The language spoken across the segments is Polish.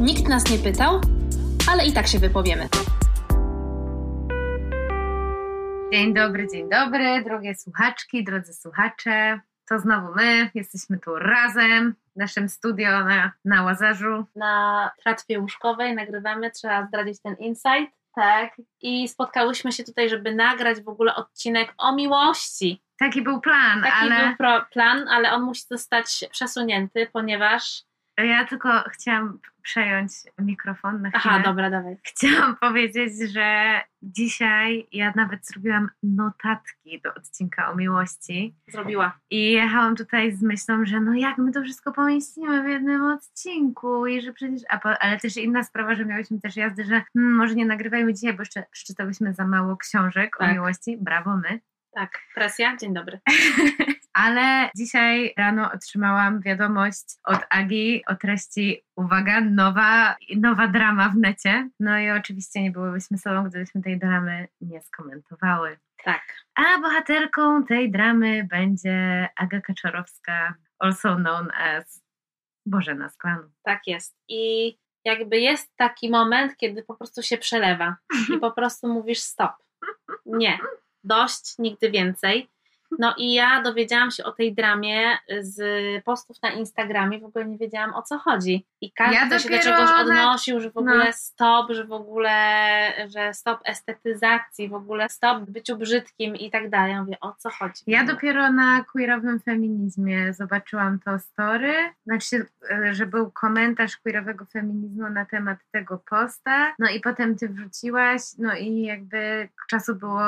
Nikt nas nie pytał, ale i tak się wypowiemy. Dzień dobry, dzień dobry, drogie słuchaczki, drodzy słuchacze. To znowu my, jesteśmy tu razem w naszym studio na, na Łazarzu. Na tratwie łóżkowej nagrywamy, trzeba zdradzić ten insight. Tak. I spotkałyśmy się tutaj, żeby nagrać w ogóle odcinek o miłości. Taki był plan, Taki ale był pro- plan, ale on musi zostać przesunięty, ponieważ. Ja tylko chciałam przejąć mikrofon na chwilę. Aha, dobra, dawaj. Chciałam powiedzieć, że dzisiaj ja nawet zrobiłam notatki do odcinka o miłości Zrobiła. i jechałam tutaj z myślą, że no jak my to wszystko pomieścimy w jednym odcinku i że przecież, a po, ale też inna sprawa, że miałyśmy też jazdy, że hmm, może nie nagrywajmy dzisiaj, bo jeszcze przeczytałyśmy za mało książek o Tak. miłości, brawo my. Tak, presja. Dzień dobry. Ale dzisiaj rano otrzymałam wiadomość od Agi o treści, uwaga, nowa, nowa drama w necie. No i oczywiście nie byłybyśmy sobą, gdybyśmy tej dramy nie skomentowały. Tak. A bohaterką tej dramy będzie Aga Kaczorowska, also known as Bożena z klanu. Tak jest. I jakby jest taki moment, kiedy po prostu się przelewa i po prostu mówisz stop. Nie, dość, nigdy więcej. No i ja dowiedziałam się o tej dramie z postów na Instagramie, w ogóle nie wiedziałam o co chodzi. I każdy Ja się do czegoś odnosił, że w ogóle no. stop, że w ogóle, że stop estetyzacji, w ogóle stop byciu brzydkim i tak dalej. Ja mówię, o co chodzi? Ja dopiero na queerowym feminizmie zobaczyłam to story, znaczy, że był komentarz queerowego feminizmu na temat tego posta, no i potem ty wrzuciłaś, no i jakby czasu było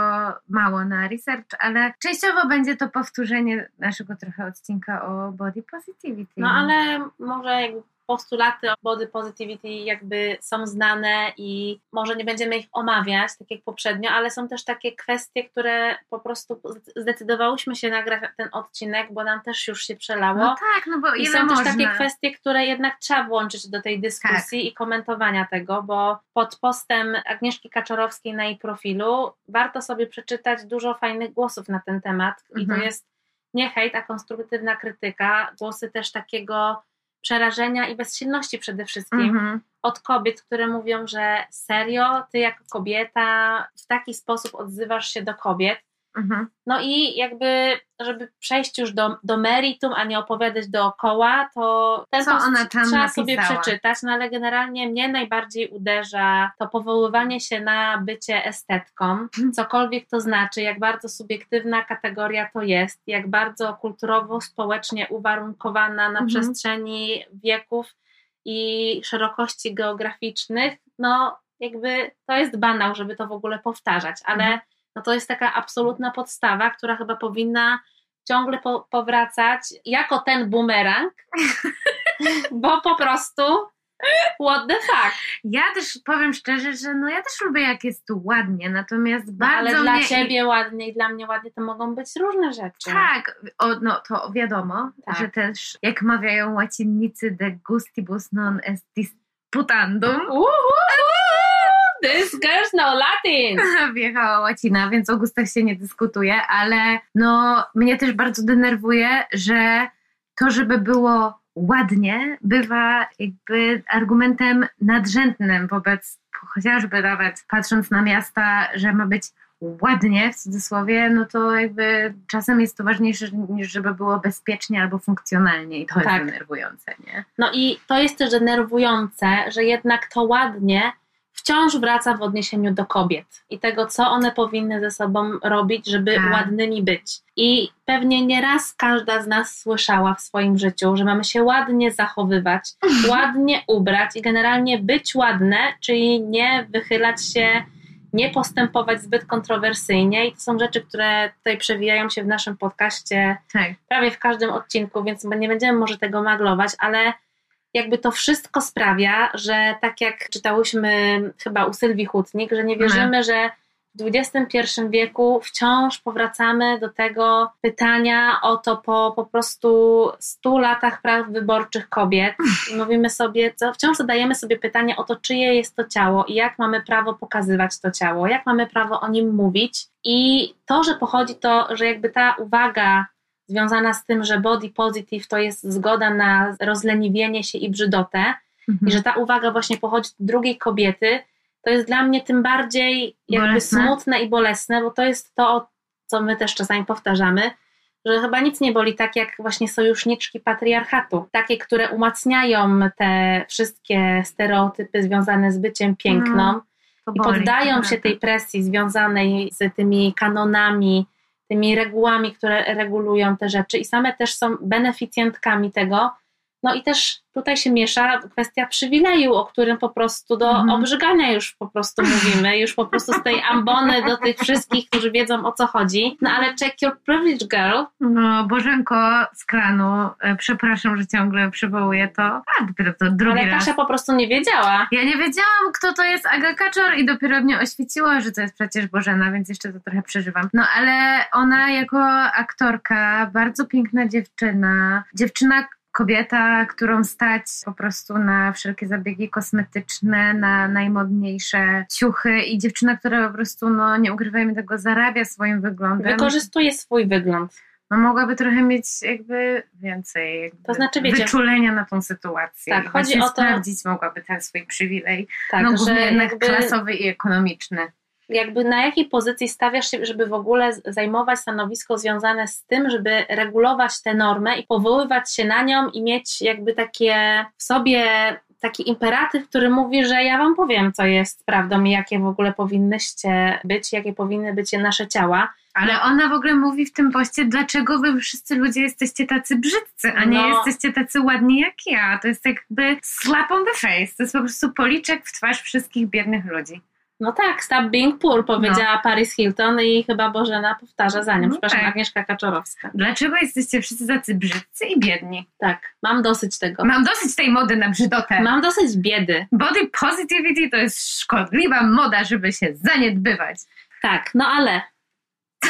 mało na research, ale częściowo będzie to powtórzenie naszego trochę odcinka o body positivity. No ale może postulaty body positivity jakby są znane i może nie będziemy ich omawiać, tak jak poprzednio, ale są też takie kwestie, które po prostu zdecydowałyśmy się nagrać ten odcinek, bo nam też już się przelało. No tak, no bo I są można? też takie kwestie, które jednak trzeba włączyć do tej dyskusji Tak. i komentowania tego, bo pod postem Agnieszki Kaczorowskiej na jej profilu warto sobie przeczytać dużo fajnych głosów na ten temat. I to Mhm. jest nie hejt, a konstruktywna krytyka. Głosy też takiego przerażenia i bezsilności przede wszystkim Mhm. od kobiet, które mówią, że serio, ty jako kobieta w taki sposób odzywasz się do kobiet. Mhm. No i jakby, żeby przejść już do, do meritum, a nie opowiadać dookoła, to ten Co post ona tam trzeba sobie napisała? przeczytać, no ale generalnie mnie najbardziej uderza to powoływanie się na bycie estetką, Mhm. cokolwiek to znaczy, jak bardzo subiektywna kategoria to jest, jak bardzo kulturowo, społecznie uwarunkowana na Mhm. przestrzeni wieków i szerokości geograficznych, no jakby to jest banał, żeby to w ogóle powtarzać, ale Mhm. No to jest taka absolutna podstawa, która chyba powinna ciągle po, powracać jako ten bumerang, bo po prostu what the fuck. Ja też powiem szczerze, że no ja też lubię jak jest tu ładnie, natomiast No, bardzo ale dla mnie... ciebie ładnie i dla mnie ładnie to mogą być różne rzeczy. Tak, o, no to wiadomo, Tak. że też jak mawiają łacinnicy de gustibus non est disputandum, Uhu, this girl's no Latin. wjechała łacina, więc o gustach się nie dyskutuje, ale no mnie też bardzo denerwuje, że to, żeby było ładnie, bywa jakby argumentem nadrzędnym wobec chociażby nawet patrząc na miasta, że ma być ładnie w cudzysłowie, no to jakby czasem jest to ważniejsze niż żeby było bezpiecznie albo funkcjonalnie i to Tak. jest denerwujące, nie? No i to jest też denerwujące, że jednak to ładnie wciąż wraca w odniesieniu do kobiet i tego, co one powinny ze sobą robić, żeby Tak. ładnymi być. I pewnie nieraz każda z nas słyszała w swoim życiu, że mamy się ładnie zachowywać, ładnie ubrać i generalnie być ładne, czyli nie wychylać się, nie postępować zbyt kontrowersyjnie. I to są rzeczy, które tutaj przewijają się w naszym podcaście Tak. prawie w każdym odcinku, więc nie będziemy może tego maglować, ale jakby to wszystko sprawia, że tak jak czytałyśmy chyba u Sylwii Hutnik, że nie wierzymy, że w XXI wieku wciąż powracamy do tego pytania o to po po prostu 100 latach praw wyborczych kobiet. I mówimy sobie, co, wciąż zadajemy sobie pytanie o to, czyje jest to ciało i jak mamy prawo pokazywać to ciało, jak mamy prawo o nim mówić. I to, że pochodzi to, że jakby ta uwaga związana z tym, że body positive to jest zgoda na rozleniwienie się i brzydotę, mhm. i że ta uwaga właśnie pochodzi od drugiej kobiety, to jest dla mnie tym bardziej jakby bolesne. smutne i bolesne, bo to jest to, co my też czasami powtarzamy, że chyba nic nie boli tak jak właśnie sojuszniczki patriarchatu, takie, które umacniają te wszystkie stereotypy związane z byciem piękną no, i poddają się tej presji związanej z tymi kanonami, tymi regułami, które regulują te rzeczy i same też są beneficjentkami tego, no i też tutaj się miesza kwestia przywileju, o którym po prostu do mm. obrzygania już po prostu mówimy, już po prostu z tej ambony do tych wszystkich, którzy wiedzą o co chodzi. No ale check your privilege girl. No Bożenko z kranu, e, przepraszam, że ciągle przywołuję to. A, dopiero to drugi ale raz. Kasia po prostu nie wiedziała. Ja nie wiedziałam, kto to jest Aga Kaczor i dopiero mnie oświeciła, że to jest przecież Bożena, więc jeszcze to trochę przeżywam. No ale ona jako aktorka, bardzo piękna dziewczyna, dziewczyna, kobieta, którą stać po prostu na wszelkie zabiegi kosmetyczne, na najmodniejsze ciuchy i dziewczyna, która po prostu, no nie ukrywajmy tego, zarabia swoim wyglądem. Wykorzystuje swój wygląd. No mogłaby trochę mieć jakby więcej jakby to znaczy, wiecie, wyczulenia na tą sytuację. Tak, chodzi o to... sprawdzić mogłaby ten swój przywilej, tak, no głównie jednak jakby... klasowy i ekonomiczny jakby na jakiej pozycji stawiasz się, żeby w ogóle zajmować stanowisko związane z tym, żeby regulować tę normę i powoływać się na nią i mieć jakby takie w sobie taki imperatyw, który mówi, że ja wam powiem, co jest prawdą i jakie w ogóle powinnyście być, jakie powinny być nasze ciała. Ale ona w ogóle mówi w tym poście, dlaczego wy wszyscy ludzie jesteście tacy brzydcy, a nie no. jesteście tacy ładni jak ja. To jest jakby slap on the face. To jest po prostu policzek w twarz wszystkich biednych ludzi. No tak, stop being poor, powiedziała no. Paris Hilton i chyba Bożena powtarza za nią. No Przepraszam, tak. Agnieszka Kaczorowska. Dlaczego jesteście wszyscy tacy brzydcy i biedni? Tak, mam dosyć tego. Mam dosyć tej mody na brzydotę. Mam dosyć biedy. Body positivity to jest szkodliwa moda, żeby się zaniedbywać. Tak, no ale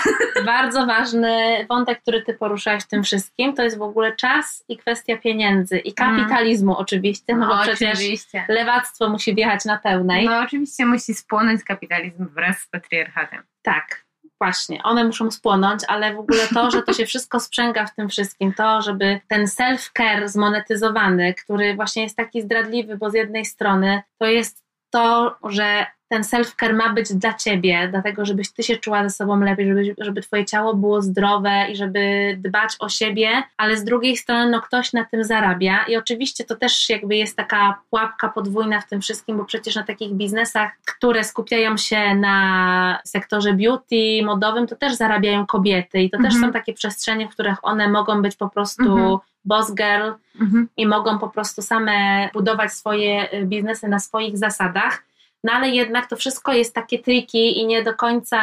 bardzo ważny wątek, który ty poruszałeś w tym wszystkim, to jest w ogóle czas i kwestia pieniędzy i kapitalizmu mm. oczywiście, no, no bo przecież oczywiście. lewactwo musi wjechać na pełnej. No oczywiście musi spłonąć kapitalizm wraz z patriarchatem. Tak, właśnie, one muszą spłonąć, ale w ogóle to, że to się wszystko sprzęga w tym wszystkim, to, żeby ten self-care zmonetyzowany, który właśnie jest taki zdradliwy, bo z jednej strony to jest to, że ten self-care ma być dla ciebie, dlatego żebyś ty się czuła ze sobą lepiej, żeby, żeby twoje ciało było zdrowe i żeby dbać o siebie, ale z drugiej strony no ktoś na tym zarabia i oczywiście to też jakby jest taka pułapka podwójna w tym wszystkim, bo przecież na takich biznesach, które skupiają się na sektorze beauty, modowym, to też zarabiają kobiety i to mhm. też są takie przestrzenie, w których one mogą być po prostu mhm boss girl mhm. i mogą po prostu same budować swoje y, biznesy na swoich zasadach no ale jednak to wszystko jest takie triki i nie do końca,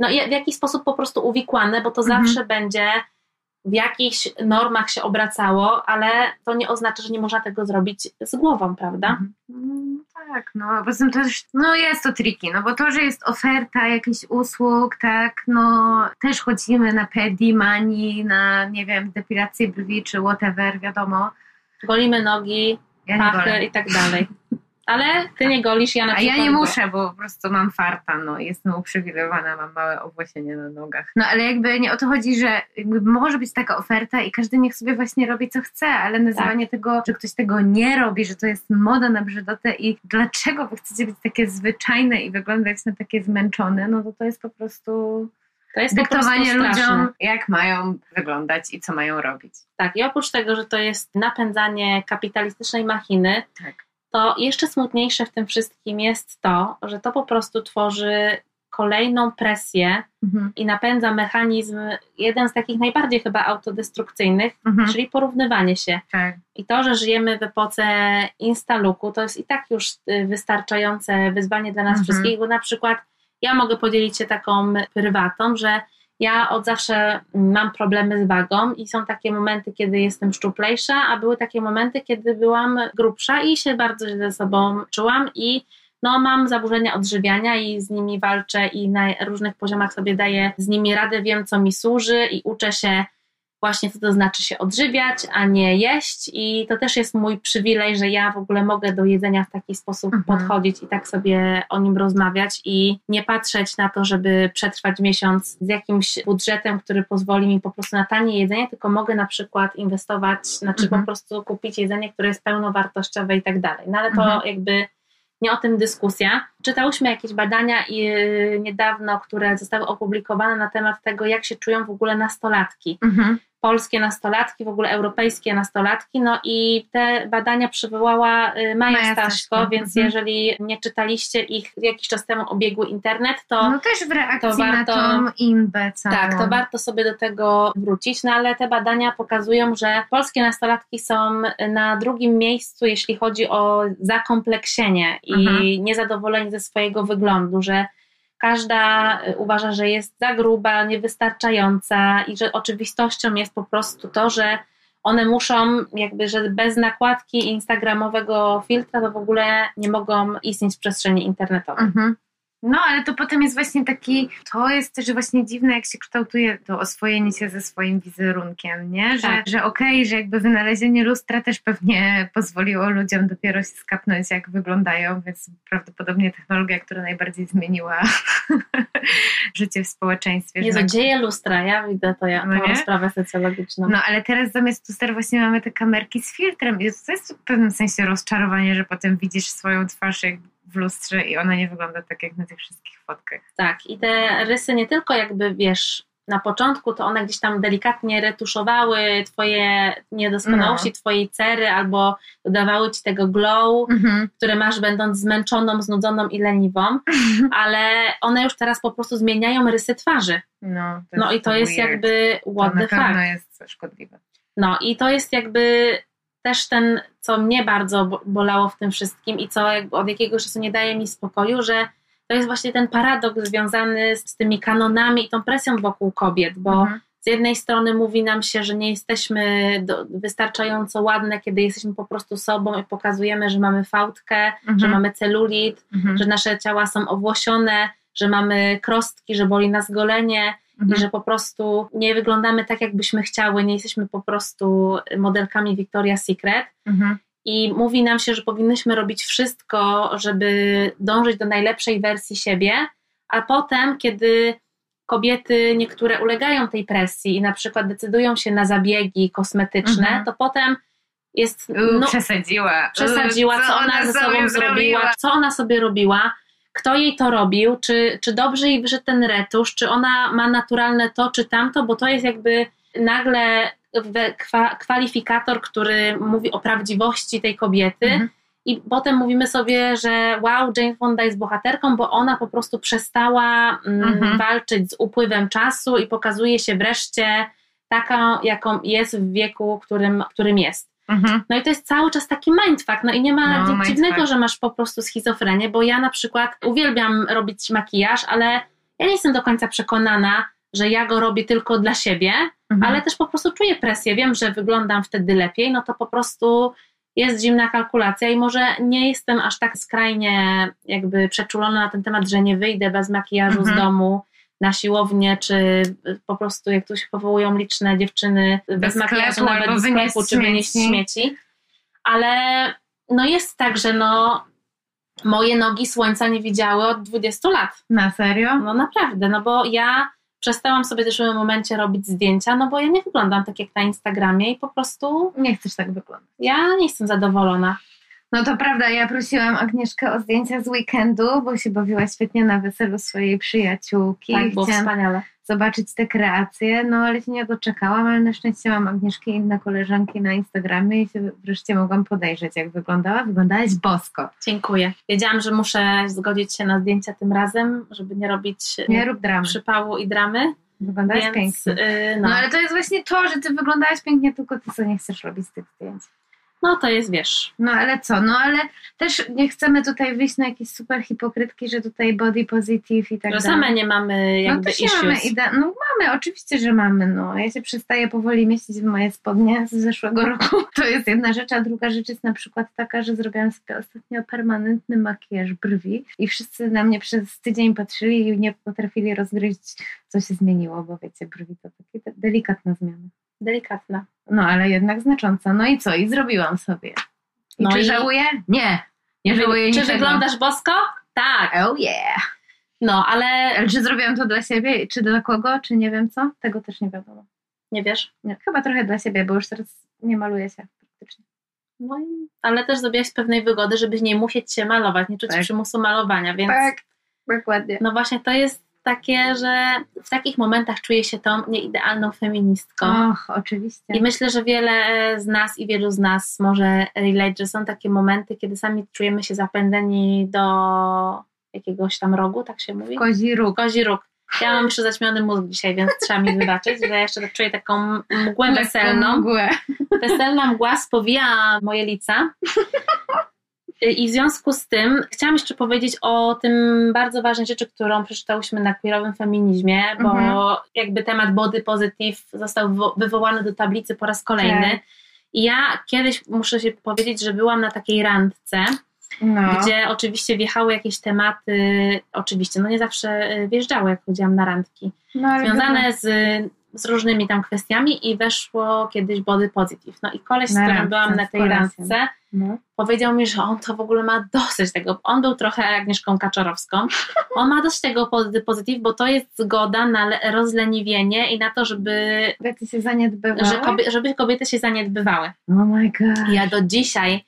no w jakiś sposób po prostu uwikłane, bo to mhm. zawsze będzie w jakichś normach się obracało, ale to nie oznacza, że nie można tego zrobić z głową, prawda? Mhm. No, tak, no poza tym też, no jest to triki, no bo to, że jest oferta jakichś usług, tak, no też chodzimy na pedi, mani, na nie wiem, depilację brwi czy whatever, wiadomo. Golimy nogi, ja pachy i tak dalej. Ale ty nie golisz, ja na przykład. A ja nie muszę, bo po prostu mam farta, no, jestem uprzywilejowana, mam małe owłosienie na nogach. No ale jakby nie o to chodzi, że może być taka oferta i każdy niech sobie właśnie robi co chce, ale nazywanie tak. tego, że ktoś tego nie robi, że to jest moda na brzydotę i dlaczego wy chcecie być takie zwyczajne i wyglądać na takie zmęczone, no to to jest po prostu to jest dyktowanie ludziom, jak mają wyglądać i co mają robić. Tak, i oprócz tego, że to jest napędzanie kapitalistycznej machiny, tak to jeszcze smutniejsze w tym wszystkim jest to, że to po prostu tworzy kolejną presję mhm. i napędza mechanizm, jeden z takich najbardziej chyba autodestrukcyjnych, mhm. czyli porównywanie się. Tak. I to, że żyjemy w epoce instaluku, to jest i tak już y, wystarczające wyzwanie dla nas mhm. wszystkich, bo na przykład ja mogę podzielić się taką prywatą, że ja od zawsze mam problemy z wagą i są takie momenty, kiedy jestem szczuplejsza, a były takie momenty, kiedy byłam grubsza i się bardzo źle ze sobą czułam i no, mam zaburzenia odżywiania i z nimi walczę i na różnych poziomach sobie daję z nimi radę, wiem co mi służy i uczę się właśnie co to znaczy się odżywiać, a nie jeść i to też jest mój przywilej, że ja w ogóle mogę do jedzenia w taki sposób mhm. podchodzić i tak sobie o nim rozmawiać i nie patrzeć na to, żeby przetrwać miesiąc z jakimś budżetem, który pozwoli mi po prostu na tanie jedzenie, tylko mogę na przykład inwestować, znaczy mhm. po prostu kupić jedzenie, które jest pełnowartościowe i tak dalej. No ale to mhm. jakby nie o tym dyskusja. Czytałyśmy jakieś badania i, y, niedawno, które zostały opublikowane na temat tego, jak się czują w ogóle nastolatki. Mhm polskie nastolatki, w ogóle europejskie nastolatki. No i te badania przywołała y, Maja, Maja więc mhm. jeżeli nie czytaliście ich jakiś czas temu obiegły internet, to. No też w reakcji to warto, na tą imbę całą. Tak, to warto sobie do tego wrócić. No ale te badania pokazują, że polskie nastolatki są na drugim miejscu, jeśli chodzi o zakompleksienie i mhm. niezadowolenie ze swojego wyglądu, że każda y, uważa, że jest za gruba, niewystarczająca i że oczywistością jest po prostu to, że one muszą, jakby, że bez nakładki instagramowego filtra to w ogóle nie mogą istnieć w przestrzeni internetowej. Mhm. No, ale to potem jest właśnie taki, to jest też właśnie dziwne, jak się kształtuje to oswojenie się ze swoim wizerunkiem, nie? Że, tak. że okej, okay, że jakby wynalezienie lustra też pewnie pozwoliło ludziom dopiero się skapnąć, jak wyglądają, więc prawdopodobnie technologia, która najbardziej zmieniła życie w społeczeństwie. Nie dzieje lustra, ja widzę to, ja no mam sprawę socjologiczną. No, ale teraz zamiast luster właśnie mamy te kamerki z filtrem i to jest w pewnym sensie rozczarowanie, że potem widzisz swoją twarz jakby w lustrze i ona nie wygląda tak jak na tych wszystkich fotkach. Tak, i te rysy nie tylko jakby wiesz, na początku to one gdzieś tam delikatnie retuszowały twoje niedoskonałości, no. twojej cery albo dodawały ci tego glow, mhm. które masz będąc zmęczoną, znudzoną i leniwą, ale one już teraz po prostu zmieniają rysy twarzy. No, no i to weird. jest jakby what to the fuck. jest szkodliwe. No i to jest jakby też ten, co mnie bardzo bolało w tym wszystkim i co od jakiegoś czasu nie daje mi spokoju, że to jest właśnie ten paradoks związany z tymi kanonami i tą presją wokół kobiet, bo mhm. z jednej strony mówi nam się, że nie jesteśmy do, wystarczająco ładne, kiedy jesteśmy po prostu sobą i pokazujemy, że mamy fałdkę, mhm. że mamy celulit, mhm. że nasze ciała są owłosione, że mamy krostki, że boli nas golenie, mhm. i że po prostu nie wyglądamy tak, jakbyśmy chciały, nie jesteśmy po prostu modelkami Victoria's Secret. Mhm. I mówi nam się, że powinnyśmy robić wszystko, żeby dążyć do najlepszej wersji siebie, a potem, kiedy kobiety niektóre ulegają tej presji i na przykład decydują się na zabiegi kosmetyczne, mhm. to potem jest. No, przesadziła. Przesadziła, co, co ona ze sobą zrobiła, co ona sobie robiła kto jej to robił, czy, czy dobrze jej wyszedł ten retusz, czy ona ma naturalne to, czy tamto, bo to jest jakby nagle kwalifikator, który mówi o prawdziwości tej kobiety. Mhm. I potem mówimy sobie, że wow, Jane Fonda jest bohaterką, bo ona po prostu przestała mm, mhm. walczyć z upływem czasu i pokazuje się wreszcie taką, jaką jest w wieku, którym, którym jest. Mhm. No i to jest cały czas taki mindfuck. No i nie ma no, dziwnego, że masz po prostu schizofrenię, bo ja na przykład uwielbiam robić makijaż, ale ja nie jestem do końca przekonana, że ja go robię tylko dla siebie, mhm. ale też po prostu czuję presję. Wiem, że wyglądam wtedy lepiej, no to po prostu jest zimna kalkulacja i może nie jestem aż tak skrajnie jakby przeczulona na ten temat, że nie wyjdę bez makijażu mhm. z domu na siłownię, czy po prostu jak tu się powołują liczne dziewczyny bez, bez makijażu nawet do sklepu, czy wynieść śmieci. Ale no jest tak, że no moje nogi słońca nie widziały od 20 lat. Na serio? No naprawdę, no bo ja przestałam sobie też w tym momencie robić zdjęcia, no bo ja nie wyglądam tak jak na Instagramie i po prostu... Nie chcesz tak wyglądać. Ja nie jestem zadowolona. No to prawda, ja prosiłam Agnieszkę o zdjęcia z weekendu, bo się bawiła świetnie na weselu swojej przyjaciółki. Tak, było Chciałam wspaniale. zobaczyć te kreacje, no ale się nie doczekałam, ale na szczęście mam Agnieszkę i inne koleżanki na Instagramie i się wreszcie mogłam podejrzeć, jak wyglądała. Wyglądałaś bosko. Dziękuję. Wiedziałam, że muszę zgodzić się na zdjęcia tym razem, żeby nie robić nie rób dramy. przypału i dramy. Wyglądałaś pięknie. Yy, no. no ale to jest właśnie to, że ty wyglądałaś pięknie, tylko ty co nie chcesz robić tych zdjęć no to jest, wiesz. No ale co, no ale też nie chcemy tutaj wyjść na jakieś super hipokrytki, że tutaj body positive i tak no, dalej. same nie mamy jakby no, issues. Mamy ide- no mamy, oczywiście, że mamy, no. Ja się przestaję powoli mieścić w moje spodnie z zeszłego roku. To jest jedna rzecz, a druga rzecz jest na przykład taka, że zrobiłam sobie ostatnio permanentny makijaż brwi i wszyscy na mnie przez tydzień patrzyli i nie potrafili rozgryźć, co się zmieniło, bo wiecie, brwi to takie delikatna zmiana. Delikatna. No, ale jednak znacząca. No i co? I zrobiłam sobie. I No czy i- żałuję? Nie. Nie żałuję Czy niczego. wyglądasz bosko? Tak. Oh yeah. No, ale Ale czy zrobiłam to dla siebie, czy dla kogo, czy nie wiem co? Tego też nie wiadomo. nie wiesz. Nie, chyba trochę dla siebie, bo już teraz nie maluję się praktycznie. No i, ale też zrobiłaś z pewnej wygody, żeby nie musieć się malować, nie czuć Tak. przymusu malowania, więc dokładnie. no właśnie to jest takie, że w takich momentach czuję się tą nieidealną feministką. Och, oczywiście. I myślę, że wiele z nas i wielu z nas może relate, że są takie momenty, kiedy sami czujemy się zapędzeni do jakiegoś tam rogu, tak się mówi? Kozi róg. Kozi róg. Ja mam jeszcze zaćmiony mózg dzisiaj, więc trzeba mi wybaczyć, że ja jeszcze tak czuję taką mgłę weselną. Mgłę. Weselna mgła spowija moje lica. I w związku z tym chciałam jeszcze powiedzieć o tym bardzo ważnej rzeczy, którą przeczytałyśmy na queerowym feminizmie, bo Mhm. jakby temat body positive został wywo- wywołany do tablicy po raz kolejny. Tak. I ja kiedyś muszę się powiedzieć, że byłam na takiej randce, No. gdzie oczywiście wjechały jakieś tematy, oczywiście, no nie zawsze y, wjeżdżały, jak chodziłam na randki, no, związane z, z różnymi tam kwestiami i weszło kiedyś body positive. No i koleś, z którym randce, byłam na tej randce, No. powiedział mi, że on to w ogóle ma dosyć tego. On był trochę Agnieszką Kaczorowską. On ma dosyć tego body positive, bo to jest zgoda na le- rozleniwienie i na to, żeby, Kobiety się zaniedbywały? że kobie, żeby kobiety się zaniedbywały. Oh my god. Ja do dzisiaj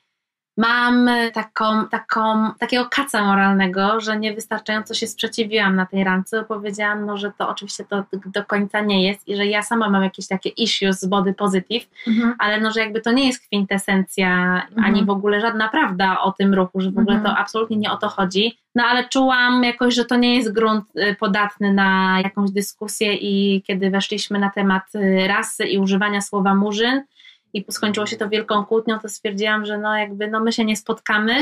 mam taką, taką, takiego kaca moralnego, że niewystarczająco się sprzeciwiłam na tej randce. Powiedziałam, no, że to oczywiście to do końca nie jest i że ja sama mam jakieś takie issues z body positive, Mhm. ale no, że jakby to nie jest kwintesencja ani w ogóle żadna prawda o tym ruchu, że w ogóle Mhm. to absolutnie nie o to chodzi. No ale czułam jakoś, że to nie jest grunt y, podatny na jakąś dyskusję i kiedy weszliśmy na temat y, rasy i używania słowa murzyn i skończyło się to wielką kłótnią, to stwierdziłam, że no jakby no my się nie spotkamy,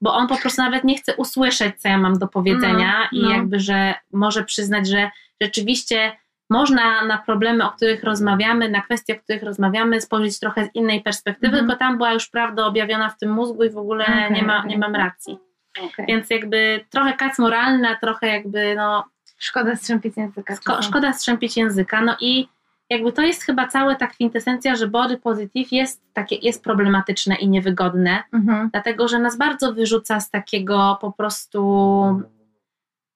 bo on po prostu nawet nie chce usłyszeć, co ja mam do powiedzenia No, i no. jakby, że może przyznać, że rzeczywiście można na problemy, o których rozmawiamy, na kwestie, o których rozmawiamy, spojrzeć trochę z innej perspektywy, tylko tam była już prawda objawiona w tym mózgu i w ogóle Okej, nie, ma, okej. nie mam racji. Okej. Więc jakby trochę kac moralny, a trochę jakby no Szkoda strzępić języka. czasem. szkoda strzępić języka. No i jakby to jest chyba cała ta kwintesencja, że body positive jest takie, jest problematyczne i niewygodne, Mhm. dlatego że nas bardzo wyrzuca z takiego po prostu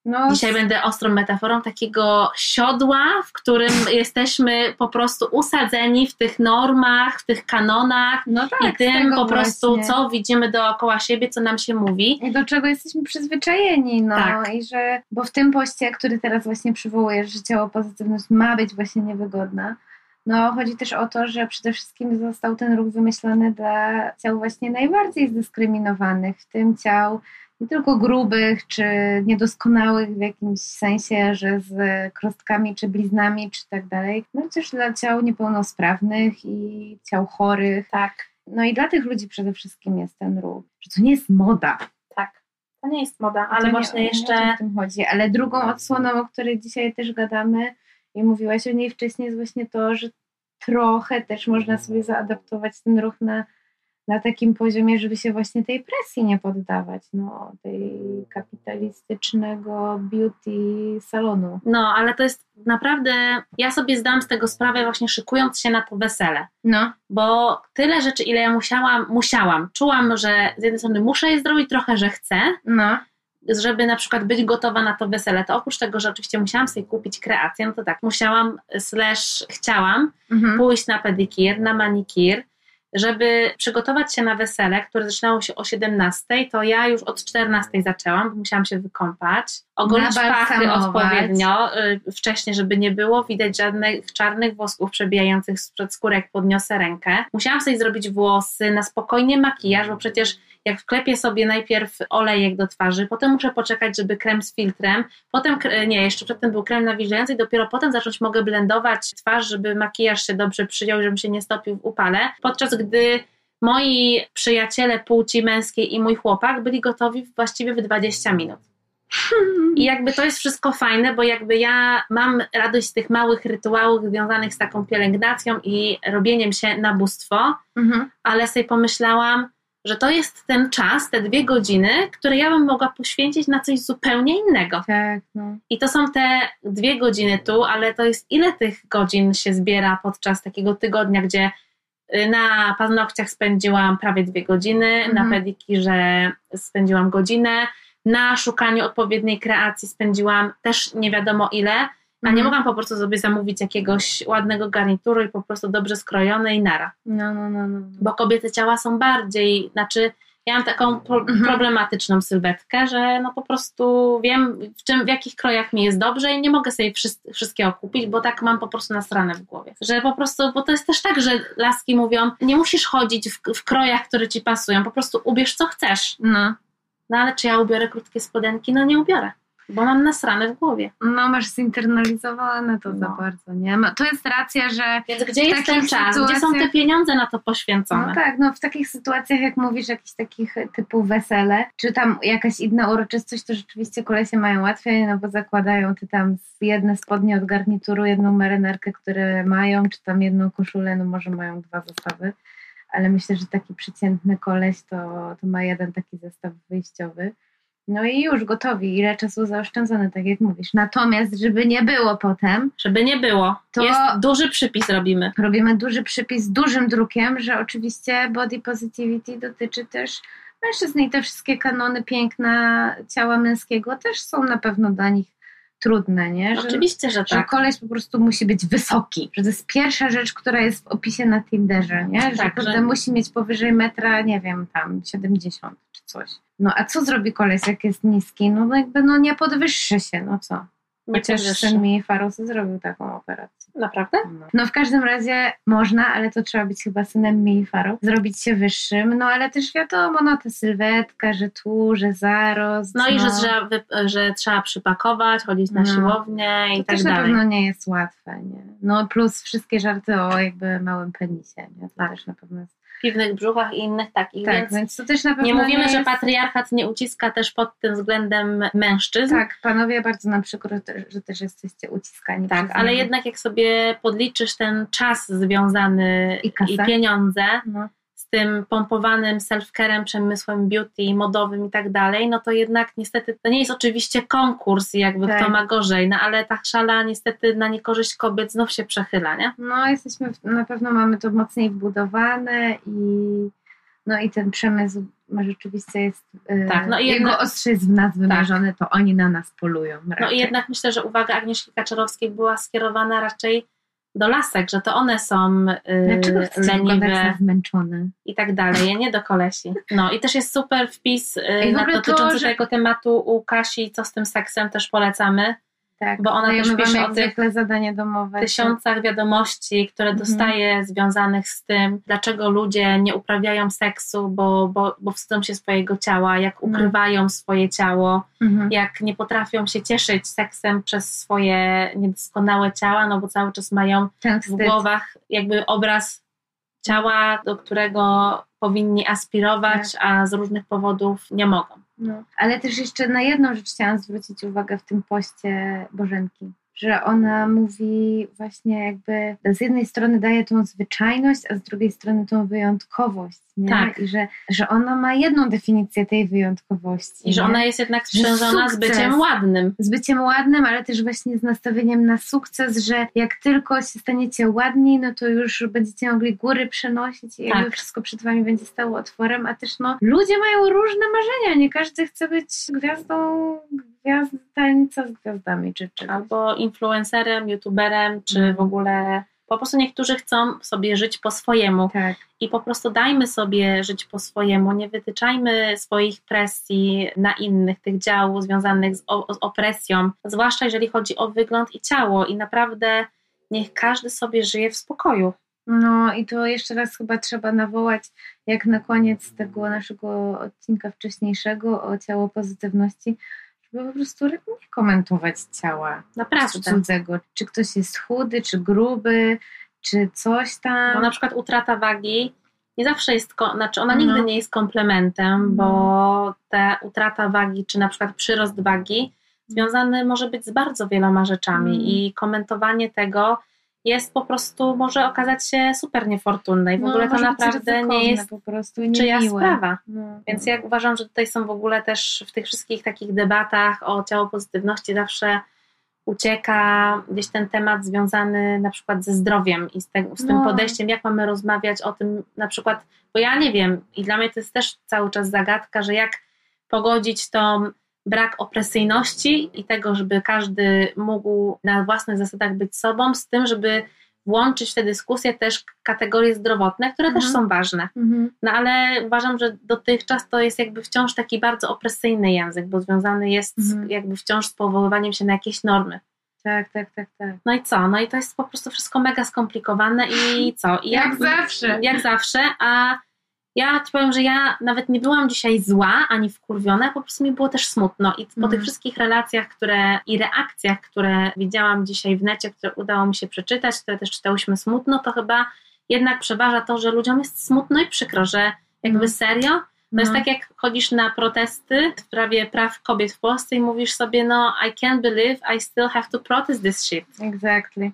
No, Dzisiaj będę ostrą metaforą takiego siodła, w którym jesteśmy po prostu usadzeni w tych normach, w tych kanonach no tak, i tym po prostu, właśnie. co widzimy dookoła siebie, co nam się mówi. I do czego jesteśmy przyzwyczajeni, no Tak. i że, bo w tym poście, który teraz właśnie przywołujesz, że ciało pozytywność ma być właśnie niewygodna, no chodzi też o to, że przede wszystkim został ten ruch wymyślony dla ciał właśnie najbardziej zdyskryminowanych, w tym ciał nie tylko grubych, czy niedoskonałych w jakimś sensie, że z krostkami, czy bliznami, czy tak dalej, no też dla ciał niepełnosprawnych i ciał chorych. Tak, No i dla tych ludzi przede wszystkim jest ten ruch, że to nie jest moda, tak. To nie jest moda, to ale nie- właśnie nie o jeszcze tym chodzi. Ale drugą odsłoną, o której dzisiaj też gadamy i mówiłaś o niej wcześniej, jest właśnie to, że trochę też można sobie zaadaptować ten ruch na, na takim poziomie, żeby się właśnie tej presji nie poddawać, no, tej kapitalistycznego beauty salonu. No, ale to jest naprawdę, ja sobie zdałam z tego sprawę właśnie szykując się na to wesele. No, Bo tyle rzeczy, ile ja musiałam, musiałam. Czułam, że z jednej strony muszę je zrobić, trochę, że chcę, no, żeby na przykład być gotowa na to wesele, to oprócz tego, że oczywiście musiałam sobie kupić kreację, no to tak, musiałam, slash chciałam mhm. pójść na pedikir, na manikir, żeby przygotować się na wesele, które zaczynało się o 17, to ja już od 14 zaczęłam, bo musiałam się wykąpać, ogolić pachy odpowiednio y, wcześniej, żeby nie było widać żadnych czarnych włosków przebijających sprzed skórek, podniosę rękę. Musiałam sobie zrobić włosy, na spokojnie makijaż, bo przecież jak wklepię sobie najpierw olejek do twarzy, potem muszę poczekać, żeby krem z filtrem, potem, kre- nie, jeszcze przedtem był krem nawilżający i dopiero potem zacząć mogę blendować twarz, żeby makijaż się dobrze przyjął, żebym się nie stopił w upale, podczas gdy moi przyjaciele płci męskiej i mój chłopak byli gotowi właściwie w 20 minut. I jakby to jest wszystko fajne, bo jakby ja mam radość z tych małych rytuałów związanych z taką pielęgnacją i robieniem się na bóstwo, Mhm. ale sobie pomyślałam, że to jest ten czas, te dwie godziny, które ja bym mogła poświęcić na coś zupełnie innego. Tak, no. I to są te dwie godziny tu, ale to jest ile tych godzin się zbiera podczas takiego tygodnia, gdzie y, na paznokciach spędziłam prawie dwie godziny, mhm. na pedikirze spędziłam godzinę, na szukaniu odpowiedniej kreacji spędziłam też nie wiadomo ile, a nie mhm. mogłam po prostu sobie zamówić jakiegoś ładnego garnituru i po prostu dobrze skrojone i nara. No, no, no, no. Bo kobiety ciała są bardziej, znaczy ja mam taką pro mhm. problematyczną sylwetkę, że no po prostu wiem w, czym, w jakich krojach mi jest dobrze i nie mogę sobie wszyscy, wszystkiego kupić, bo tak mam po prostu nasrane w głowie. Że po prostu, bo to jest też tak, że laski mówią, nie musisz chodzić w, w krojach, które ci pasują, po prostu ubierz co chcesz. No. No ale czy ja ubiorę krótkie spodenki? No nie ubiorę. Bo mam nasrane w głowie. No, masz zinternalizowane to no. za bardzo, nie? To jest racja, że. Więc gdzie jest ten czas? Sytuacjach... Gdzie są te pieniądze na to poświęcone? No tak, no w takich sytuacjach, jak mówisz, jakichś takich typu wesele, czy tam jakaś inna uroczystość, to rzeczywiście kolesie mają łatwiej, no bo zakładają ty tam jedne spodnie od garnituru, jedną marynarkę, które mają, czy tam jedną koszulę, no może mają dwa zestawy ale myślę, że taki przeciętny koleś to, to ma jeden taki zestaw wyjściowy. No i już gotowi, ile czasu zaoszczędzone, tak jak mówisz. Natomiast, żeby nie było potem. Żeby nie było. To jest duży przypis robimy. Robimy duży przypis z dużym drukiem, że oczywiście body positivity dotyczy też mężczyzn i te wszystkie kanony piękna ciała męskiego też są na pewno dla nich trudne, nie? Że, Oczywiście, że tak. Że koleś po prostu musi być wysoki. Że to jest pierwsza rzecz, która jest w opisie na Tinderze, nie? Że, tak, że... musi mieć powyżej metra, nie wiem, tam 70 czy coś. No a co zrobi koleś, jak jest niski? No jakby no nie podwyższy się, no co? Chociaż ten mi Faros zrobił taką operację. Naprawdę? No. no. w każdym razie można, ale to trzeba być chyba synem mi Faro, zrobić się wyższym, no ale też wiadomo, no ta sylwetka, że tu, że zarost. No, no. i że trzeba, że trzeba przypakować, chodzić na no. siłownię i to tak też dalej. na pewno nie jest łatwe, nie? No plus wszystkie żarty o jakby małym penisie, nie? To tak. też na pewno jest piwnych brzuchach i innych takich. Tak, więc, więc to też na pewno nie mówimy, nie że patriarchat nie uciska też pod tym względem mężczyzn. Tak, panowie bardzo nam przykro, że też jesteście uciskani. Tak, ale jednak jak sobie podliczysz ten czas związany i, i pieniądze, no tym pompowanym self-carem, przemysłem beauty, modowym i tak dalej, no to jednak niestety to nie jest oczywiście konkurs, jakby tak. kto ma gorzej, no ale ta szala niestety na niekorzyść kobiet znów się przechyla, nie? No jesteśmy, na pewno mamy to mocniej wbudowane i no i ten przemysł rzeczywiście jest, e, tak, no i jego jednak, ostrze jest w nas tak. wymierzone, tak. to oni na nas polują. Raczej. No i jednak myślę, że uwaga Agnieszki Kaczorowskiej była skierowana raczej do lasek, że to one są yy, leniwe zmęczone i tak dalej, nie do kolesi. No i też jest super wpis yy, na, dotyczący to, że... tego tematu u Kasi, co z tym seksem też polecamy. Tak, bo ona też pisze o tych zadanie domowe. tysiącach wiadomości, które mhm. dostaje związanych z tym, dlaczego ludzie nie uprawiają seksu, bo, bo, bo wstydzą się swojego ciała, jak mhm. ukrywają swoje ciało, mhm. jak nie potrafią się cieszyć seksem przez swoje niedoskonałe ciała, no bo cały czas mają w głowach jakby obraz ciała, do którego powinni aspirować, tak. a z różnych powodów nie mogą. No. Ale też jeszcze na jedną rzecz chciałam zwrócić uwagę w tym poście Bożenki że ona mówi właśnie jakby z jednej strony daje tą zwyczajność, a z drugiej strony tą wyjątkowość. Nie? Tak. I że, że ona ma jedną definicję tej wyjątkowości. I że ona jest jednak sprzężona z byciem ładnym. Z byciem ładnym, ale też właśnie z nastawieniem na sukces, że jak tylko się staniecie ładni, no to już będziecie mogli góry przenosić i jakby tak. wszystko przed wami będzie stało otworem, a też no ludzie mają różne marzenia, nie każdy chce być gwiazdą gwiazd tańca z gwiazdami, czy, czy albo influencerem, youtuberem, czy mm. w ogóle po prostu niektórzy chcą sobie żyć po swojemu tak. i po prostu dajmy sobie żyć po swojemu, nie wytyczajmy swoich presji na innych, tych działów związanych z, o, z opresją, zwłaszcza jeżeli chodzi o wygląd i ciało i naprawdę niech każdy sobie żyje w spokoju. No i to jeszcze raz chyba trzeba nawołać, jak na koniec tego naszego odcinka wcześniejszego o ciało pozytywności, żeby po prostu nie komentować ciała Naprawdę. cudzego. Czy ktoś jest chudy, czy gruby, czy coś tam. Bo na przykład utrata wagi nie zawsze jest, znaczy ona nigdy no. nie jest komplementem, bo no. ta utrata wagi, czy na przykład przyrost wagi związany może być z bardzo wieloma rzeczami mm. i komentowanie tego jest po prostu, może okazać się super niefortunne i w no, ogóle to naprawdę nie jest po prostu czyja sprawa. No, Więc ja uważam, że tutaj są w ogóle też w tych wszystkich takich debatach o ciało pozytywności zawsze ucieka gdzieś ten temat związany na przykład ze zdrowiem i z, te, z tym no. podejściem, jak mamy rozmawiać o tym na przykład, bo ja nie wiem i dla mnie to jest też cały czas zagadka, że jak pogodzić tą brak opresyjności i tego, żeby każdy mógł na własnych zasadach być sobą, z tym, żeby włączyć w tę dyskusję też kategorie zdrowotne, które mhm. też są ważne. Mhm. No ale uważam, że dotychczas to jest jakby wciąż taki bardzo opresyjny język, bo związany jest mhm. jakby wciąż z powoływaniem się na jakieś normy. Tak, tak, tak, tak. No i co? No i to jest po prostu wszystko mega skomplikowane i co? I jak, jak zawsze. Jak zawsze, a ja ci powiem, że ja nawet nie byłam dzisiaj zła ani wkurwiona, po prostu mi było też smutno. I po mm. tych wszystkich relacjach które, i reakcjach, które widziałam dzisiaj w necie, które udało mi się przeczytać, które też czytałyśmy smutno, to chyba jednak przeważa to, że ludziom jest smutno i przykro, że jakby mm. serio. To no. jest tak, jak chodzisz na protesty w sprawie praw kobiet w Polsce i mówisz sobie, no, I can't believe I still have to protest this shit. Exactly.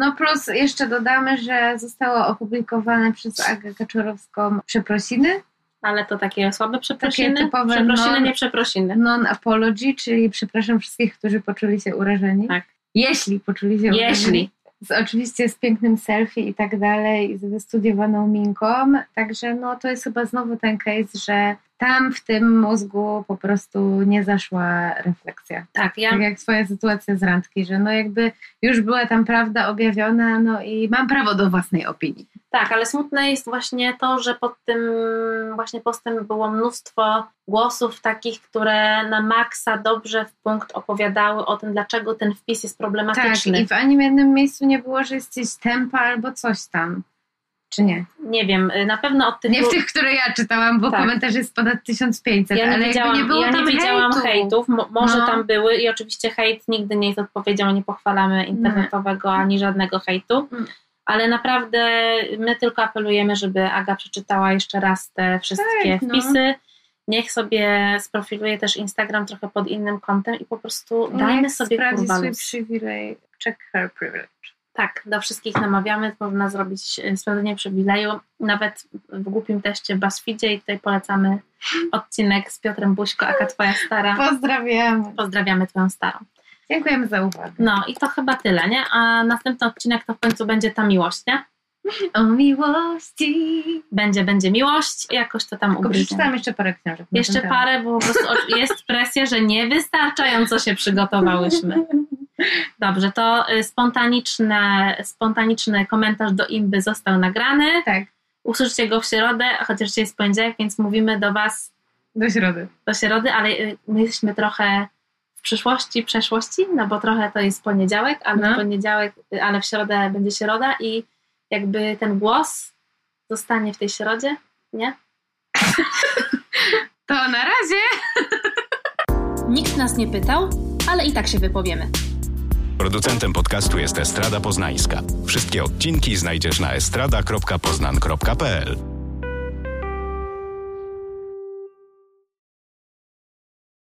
No plus jeszcze dodamy, że zostało opublikowane przez Agę Kaczorowską przeprosiny. Ale to takie słabe przeprosiny? Takie typowe przeprosiny, non, nie przeprosiny. Non-apology, czyli przepraszam wszystkich, którzy poczuli się urażeni. Tak. Jeśli poczuli się Jeśli. urażeni. Z, oczywiście z pięknym selfie i tak dalej, z wystudiowaną minką. Także no to jest chyba znowu ten case, że tam w tym mózgu po prostu nie zaszła refleksja. Tak, ja... tak jak swoja sytuacja z randki, że no jakby już była tam prawda objawiona, no i mam prawo do własnej opinii. Tak, ale smutne jest właśnie to, że pod tym właśnie postem było mnóstwo głosów takich, które na maksa dobrze w punkt opowiadały o tym, dlaczego ten wpis jest problematyczny. Tak, i w ani jednym miejscu nie było, że jesteś tempa albo coś tam czy nie? Nie wiem, y, na pewno od tych... Nie w tych, które ja czytałam, bo tak. komentarze jest ponad 1500, ja nie ale widziałam, nie było ja tam nie widziałam hejtu. hejtów, Mo może no. tam były i oczywiście hejt nigdy nie jest odpowiedzią, nie pochwalamy internetowego ani żadnego hejtu, mm. ale naprawdę my tylko apelujemy, żeby Aga przeczytała jeszcze raz te wszystkie tak, no. wpisy, niech sobie sprofiluje też Instagram trochę pod innym kątem i po prostu dajmy niech sobie kurwa swój przywilej, check her privilege. Tak, do wszystkich namawiamy, można zrobić e, sprawdzenie przywileju, nawet w głupim teście BuzzFeedzie i tutaj polecamy odcinek z Piotrem Buźko, aka twoja stara. Pozdrawiamy. Pozdrawiamy twoją starą. Dziękujemy za uwagę. No i to chyba tyle, nie? A następny odcinek to w końcu będzie ta miłość, nie? O miłości. Będzie, będzie miłość. Jakoś to tam ugryzie. Przeczytałam jeszcze parę książek. Jeszcze parę, bo po prostu jest presja, że niewystarczająco się przygotowałyśmy. Dobrze, to y, spontaniczne, spontaniczny komentarz do imby został nagrany. Tak. Usłyszycie go w środę, chociaż jest poniedziałek, więc mówimy do Was do środy. Do środy, ale y, my jesteśmy trochę w przyszłości, przeszłości, no bo trochę to jest poniedziałek, ale no. w poniedziałek, y, ale w środę będzie środa i jakby ten głos zostanie w tej środzie, nie? to na razie! Nikt nas nie pytał, ale i tak się wypowiemy. Producentem podcastu jest Estrada Poznańska. Wszystkie odcinki znajdziesz na estrada.poznan.pl.